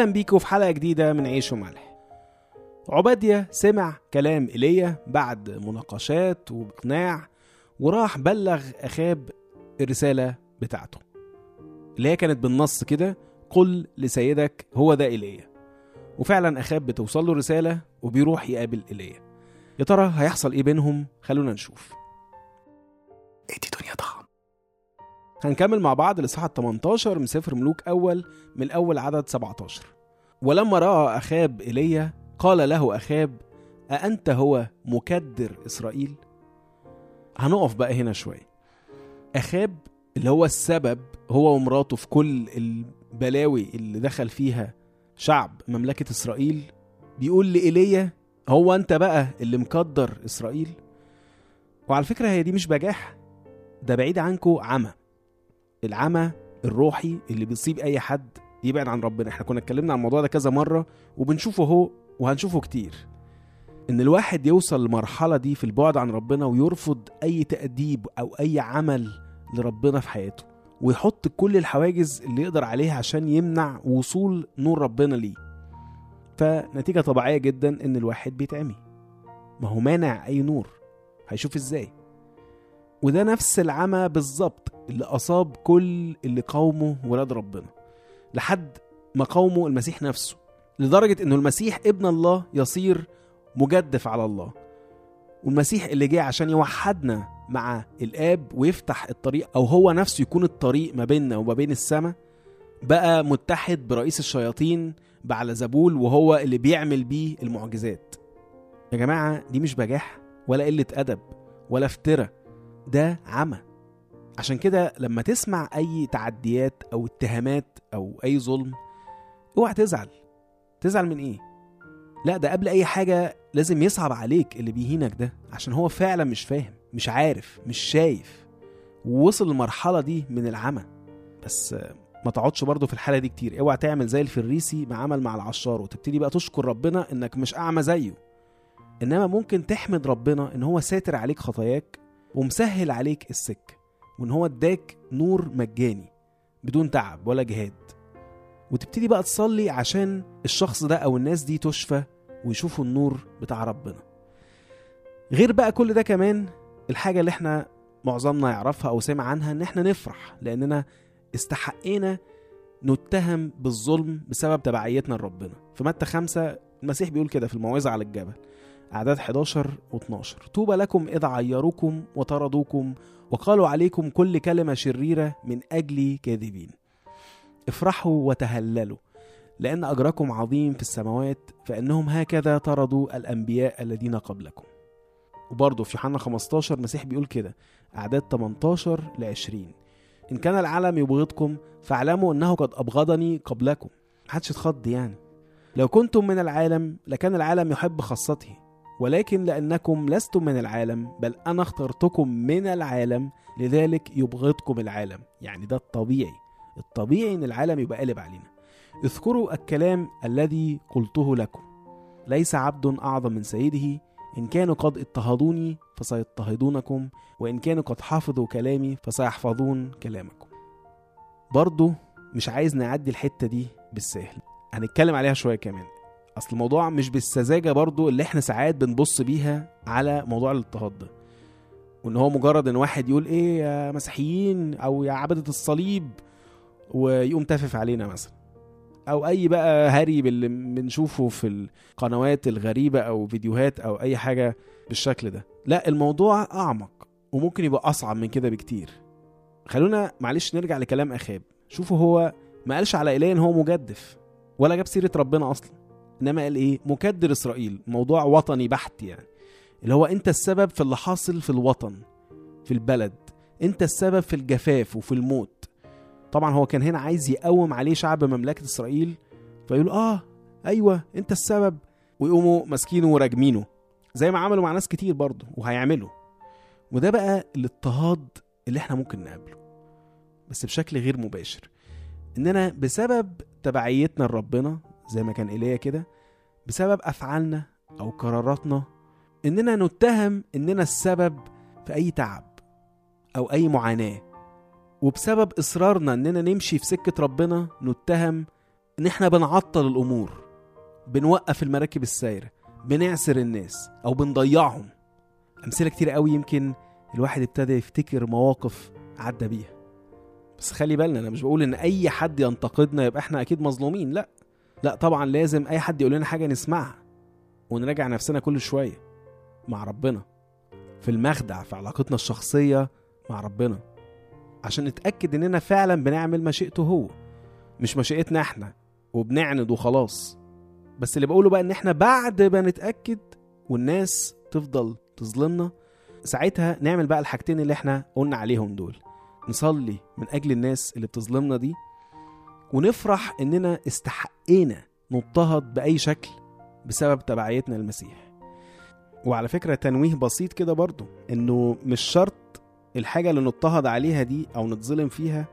أهلا بيكم في حلقة جديدة من عيش وملح. عبادية سمع كلام إيليا بعد مناقشات وإقناع وراح بلغ أخاب الرسالة بتاعته. اللي هي كانت بالنص كده قل لسيدك هو ده إيليا. وفعلا أخاب بتوصل له رسالة وبيروح يقابل إيليا. يا ترى هيحصل إيه بينهم؟ خلونا نشوف. هنكمل مع بعض الإصحاح 18 من سفر ملوك أول من الأول عدد 17 ولما رأى أخاب إيليا قال له أخاب أأنت هو مكدر إسرائيل؟ هنقف بقى هنا شوية أخاب اللي هو السبب هو ومراته في كل البلاوي اللي دخل فيها شعب مملكة إسرائيل بيقول لإيليا هو أنت بقى اللي مكدر إسرائيل؟ وعلى فكرة هي دي مش بجاحة ده بعيد عنكو عمى العمى الروحي اللي بيصيب أي حد يبعد عن ربنا. إحنا كنا اتكلمنا عن الموضوع ده كذا مرة وبنشوفه أهو وهنشوفه كتير. إن الواحد يوصل للمرحله دي في البعد عن ربنا ويرفض أي تأديب أو أي عمل لربنا في حياته ويحط كل الحواجز اللي يقدر عليها عشان يمنع وصول نور ربنا ليه. فنتيجة طبيعية جدا إن الواحد بيتعمي. ما هو مانع أي نور. هيشوف إزاي؟ وده نفس العمى بالظبط. اللي أصاب كل اللي قاوموا ولاد ربنا لحد ما قاوموا المسيح نفسه لدرجة إنه المسيح ابن الله يصير مجدف على الله. والمسيح اللي جه عشان يوحدنا مع الآب ويفتح الطريق أو هو نفسه يكون الطريق ما بيننا وما بين السماء بقى متحد برئيس الشياطين بعلزبول وهو اللي بيعمل بيه المعجزات. يا جماعة دي مش بجاحة ولا قلة أدب ولا افتراء ده عمى. عشان كده لما تسمع أي تعديات أو اتهامات أو أي ظلم اوعى تزعل. تزعل من إيه؟ لا ده قبل أي حاجة لازم يصعب عليك اللي بيهينك ده عشان هو فعلا مش فاهم مش عارف مش شايف. ووصل للمرحله دي من العمى. بس ما تقعدش برضه في الحالة دي كتير. اوعى تعمل زي الفريسي ما عمل مع العشار وتبتدي بقى تشكر ربنا إنك مش أعمى زيه. إنما ممكن تحمد ربنا إن هو ساتر عليك خطاياك ومسهل عليك السكة. وإن هو اداك نور مجاني بدون تعب ولا جهاد. وتبتدي بقى تصلي عشان الشخص ده أو الناس دي تشفى ويشوفوا النور بتاع ربنا. غير بقى كل ده كمان الحاجة اللي إحنا معظمنا يعرفها أو سمع عنها إن إحنا نفرح لأننا استحقينا نتهم بالظلم بسبب تبعيتنا لربنا. في متى خمسة المسيح بيقول كده في الموعظة على الجبل. أعداد 11 و12 طوبى لكم إذا عيروكم وطردوكم وقالوا عليكم كل كلمة شريرة من أجل كاذبين. افرحوا وتهللوا لأن أجركم عظيم في السماوات فإنهم هكذا طردوا الأنبياء الذين قبلكم. وبرضه في يوحنا 15 المسيح بيقول كده أعداد 18 ل 20 إن كان العالم يبغضكم فاعلموا أنه قد أبغضني قبلكم. محدش يتخض يعني. لو كنتم من العالم لكان العالم يحب خاصته. ولكن لأنكم لستم من العالم بل أنا اخترتكم من العالم لذلك يبغضكم العالم. يعني ده الطبيعي. الطبيعي إن العالم يبقى قالب علينا. اذكروا الكلام الذي قلته لكم. ليس عبد أعظم من سيده إن كانوا قد اضطهدوني فسيضطهدونكم وإن كانوا قد حفظوا كلامي فسيحفظون كلامكم. برضو مش عايز نعدي الحتة دي بالسهل. هنتكلم عليها شوية كمان. أصل الموضوع مش بالسذاجة برضو اللي إحنا ساعات بنبص بيها على موضوع الاضطهاد ده. وإن هو مجرد إن واحد يقول إيه يا مسيحيين أو يا عبدة الصليب ويقوم تافف علينا مثلا. أو أي بقى هري اللي بنشوفه في القنوات الغريبة أو فيديوهات أو أي حاجة بالشكل ده. لا الموضوع أعمق وممكن يبقى أصعب من كده بكتير. خلونا معلش نرجع لكلام آخاب. شوفوا هو ما قالش على إله إن هو مجدف ولا جاب سيرة ربنا أصلا. انما قال إيه؟ مكدر اسرائيل موضوع وطني بحت يعني. اللي هو انت السبب في اللي حاصل في الوطن في البلد. انت السبب في الجفاف وفي الموت. طبعا هو كان هنا عايز يقوم عليه شعب مملكة إسرائيل فيقول آه أيوه انت السبب. ويقوموا ماسكينه وراجمينه زي ما عملوا مع ناس كتير برضه وهيعملوا. وده بقى الاضطهاد اللي إحنا ممكن نقابله بس بشكل غير مباشر. اننا بسبب تبعيتنا لربنا زي ما كان إيليا كده بسبب أفعالنا أو قراراتنا إننا نتهم إننا السبب في أي تعب أو أي معاناة. وبسبب إصرارنا إننا نمشي في سكة ربنا نتهم إن إحنا بنعطل الأمور بنوقف المراكب السايرة بنعسر الناس أو بنضيعهم. أمثلة كتير قوي يمكن الواحد ابتدى يفتكر مواقف عدى بيها. بس خلي بالنا أنا مش بقول إن أي حد ينتقدنا يبقى إحنا أكيد مظلومين لأ. لا طبعا لازم أي حد يقول لنا حاجة نسمعها ونراجع نفسنا كل شوية مع ربنا في المخدع في علاقتنا الشخصية مع ربنا عشان نتأكد إننا فعلا بنعمل مشيئته هو مش مشيئتنا إحنا وبنعند وخلاص. بس اللي بقوله بقى إن إحنا بعد ما نتأكد والناس تفضل تظلمنا ساعتها نعمل بقى الحاجتين اللي إحنا قلنا عليهم دول. نصلي من أجل الناس اللي بتظلمنا دي ونفرح إننا استحقينا نضطهد بأي شكل بسبب تبعيتنا للمسيح. وعلى فكرة تنويه بسيط كده برضو إنه مش شرط الحاجة اللي نضطهد عليها دي أو نتظلم فيها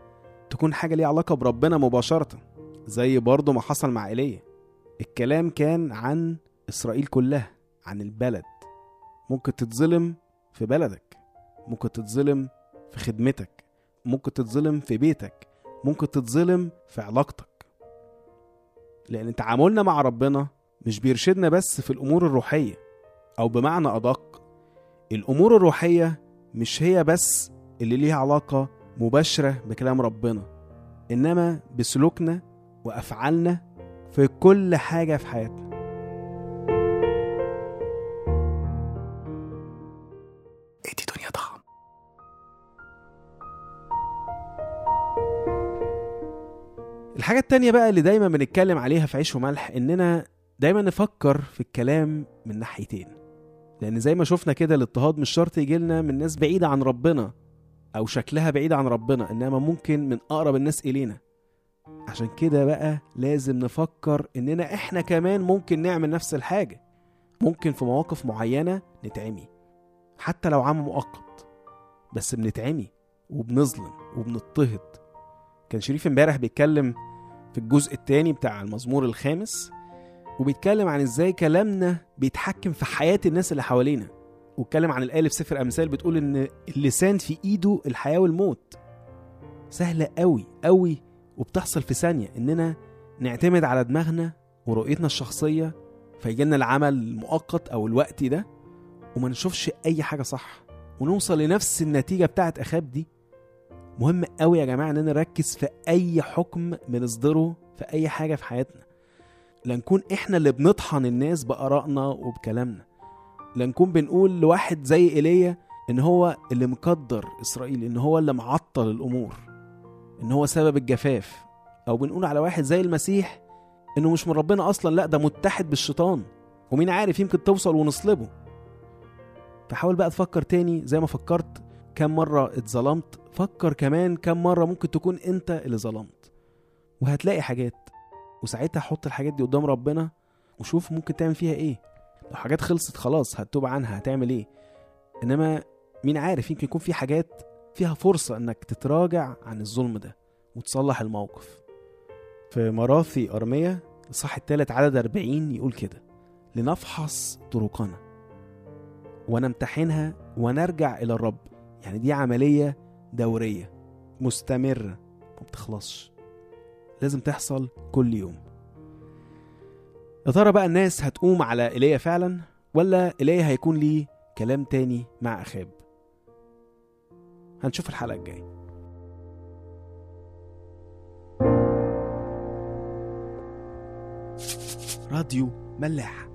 تكون حاجة ليها علاقة بربنا مباشرة زي برضو ما حصل مع إيليا. الكلام كان عن إسرائيل كلها عن البلد. ممكن تتظلم في بلدك ممكن تتظلم في خدمتك ممكن تتظلم في بيتك. ممكن تتظلم في علاقتك. لأن تعاملنا مع ربنا مش بيرشدنا بس في الأمور الروحية أو بمعنى أدق. الأمور الروحية مش هي بس اللي ليها علاقة مباشرة بكلام ربنا إنما بسلوكنا وأفعالنا في كل حاجة في حياتنا. الحاجة التانية بقى اللي دايما بنتكلم عليها في عيش وملح إننا دايما نفكر في الكلام من ناحيتين. لأن زي ما شفنا كده الاضطهاد مش شرط يجيلنا من ناس بعيدة عن ربنا أو شكلها بعيد عن ربنا إنما ممكن من أقرب الناس إلينا. عشان كده بقى لازم نفكر إننا إحنا كمان ممكن نعمل نفس الحاجة. ممكن في مواقف معينة نتعمي. حتى لو عام مؤقت. بس بنتعمي وبنظلم وبنضطهد. كان شريف امبارح بيتكلم في الجزء الثاني بتاع المزمور الخامس وبيتكلم عن إزاي كلامنا بيتحكم في حياة الناس اللي حوالينا. واتكلم عن الآية في سفر أمثال بتقول إن اللسان في إيده الحياة والموت. سهلة قوي قوي وبتحصل في ثانية إننا نعتمد على دماغنا ورؤيتنا الشخصية فيجيلنا العمل المؤقت أو الوقتي ده وما نشوفش أي حاجة صح. ونوصل لنفس النتيجة بتاعت أخاب دي. مهم قوي يا جماعة إننا نركز في أي حكم بنصدره في أي حاجة في حياتنا. لا نكون إحنا اللي بنطحن الناس بآرائنا وبكلامنا. لا نكون بنقول لواحد زي إيليا إن هو اللي مقدر إسرائيل إن هو اللي معطل الأمور إن هو سبب الجفاف. أو بنقول على واحد زي المسيح إنه مش من ربنا أصلا لأ ده متحد بالشيطان. ومين عارف يمكن توصل ونصلبه. فحاول بقى تفكر تاني زي ما فكرت كم مرة اتظلمت فكر كمان كم مرة ممكن تكون أنت اللي ظلمت. وهتلاقي حاجات وساعتها حط الحاجات دي قدام ربنا وشوف ممكن تعمل فيها إيه. لو حاجات خلصت خلاص هتتوب عنها هتعمل إيه. إنما مين عارف يمكن يكون في حاجات فيها فرصة إنك تتراجع عن الظلم ده وتصلح الموقف. في مراثي أرمية الصح التالت عدد 40 يقول كده لنفحص طرقنا ونمتحنها ونرجع إلى الرب. يعني دي عملية دورية مستمرة ما بتخلصش. لازم تحصل كل يوم. يا ترى بقى الناس هتقوم على إيليا فعلا ولا إيليا هيكون ليه كلام تاني مع أخاب؟ هنشوف الحلقة الجاية. راديو ملاح.